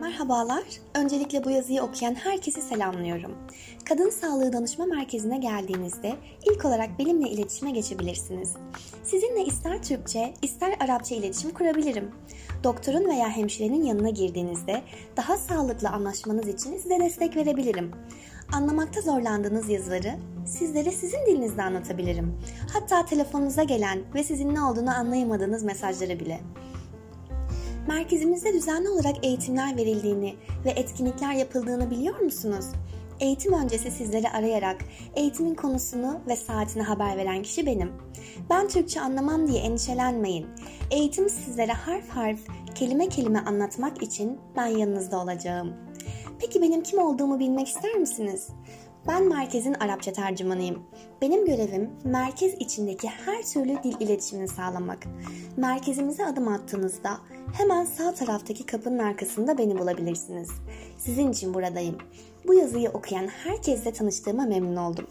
Merhabalar. Öncelikle bu yazıyı okuyan herkesi selamlıyorum. Kadın Sağlığı Danışma Merkezi'ne geldiğinizde ilk olarak benimle iletişime geçebilirsiniz. Sizinle ister Türkçe, ister Arapça iletişim kurabilirim. Doktorun veya hemşirenin yanına girdiğinizde daha sağlıklı anlaşmanız için size destek verebilirim. Anlamakta zorlandığınız yazıları sizlere sizin dilinizde anlatabilirim. Hatta telefonunuza gelen ve sizin ne olduğunu anlayamadığınız mesajları bile. Merkezimizde düzenli olarak eğitimler verildiğini ve etkinlikler yapıldığını biliyor musunuz? Eğitim öncesi sizleri arayarak eğitimin konusunu ve saatini haber veren kişi benim. Ben Türkçe anlamam diye endişelenmeyin. Eğitim sizlere harf harf, kelime kelime anlatmak için ben yanınızda olacağım. Peki benim kim olduğumu bilmek ister misiniz? Ben merkezin Arapça tercümanıyım. Benim görevim merkez içindeki her türlü dil iletişimini sağlamak. Merkezimize adım attığınızda hemen sağ taraftaki kapının arkasında beni bulabilirsiniz. Sizin için buradayım. Bu yazıyı okuyan herkesle tanıştığıma memnun oldum.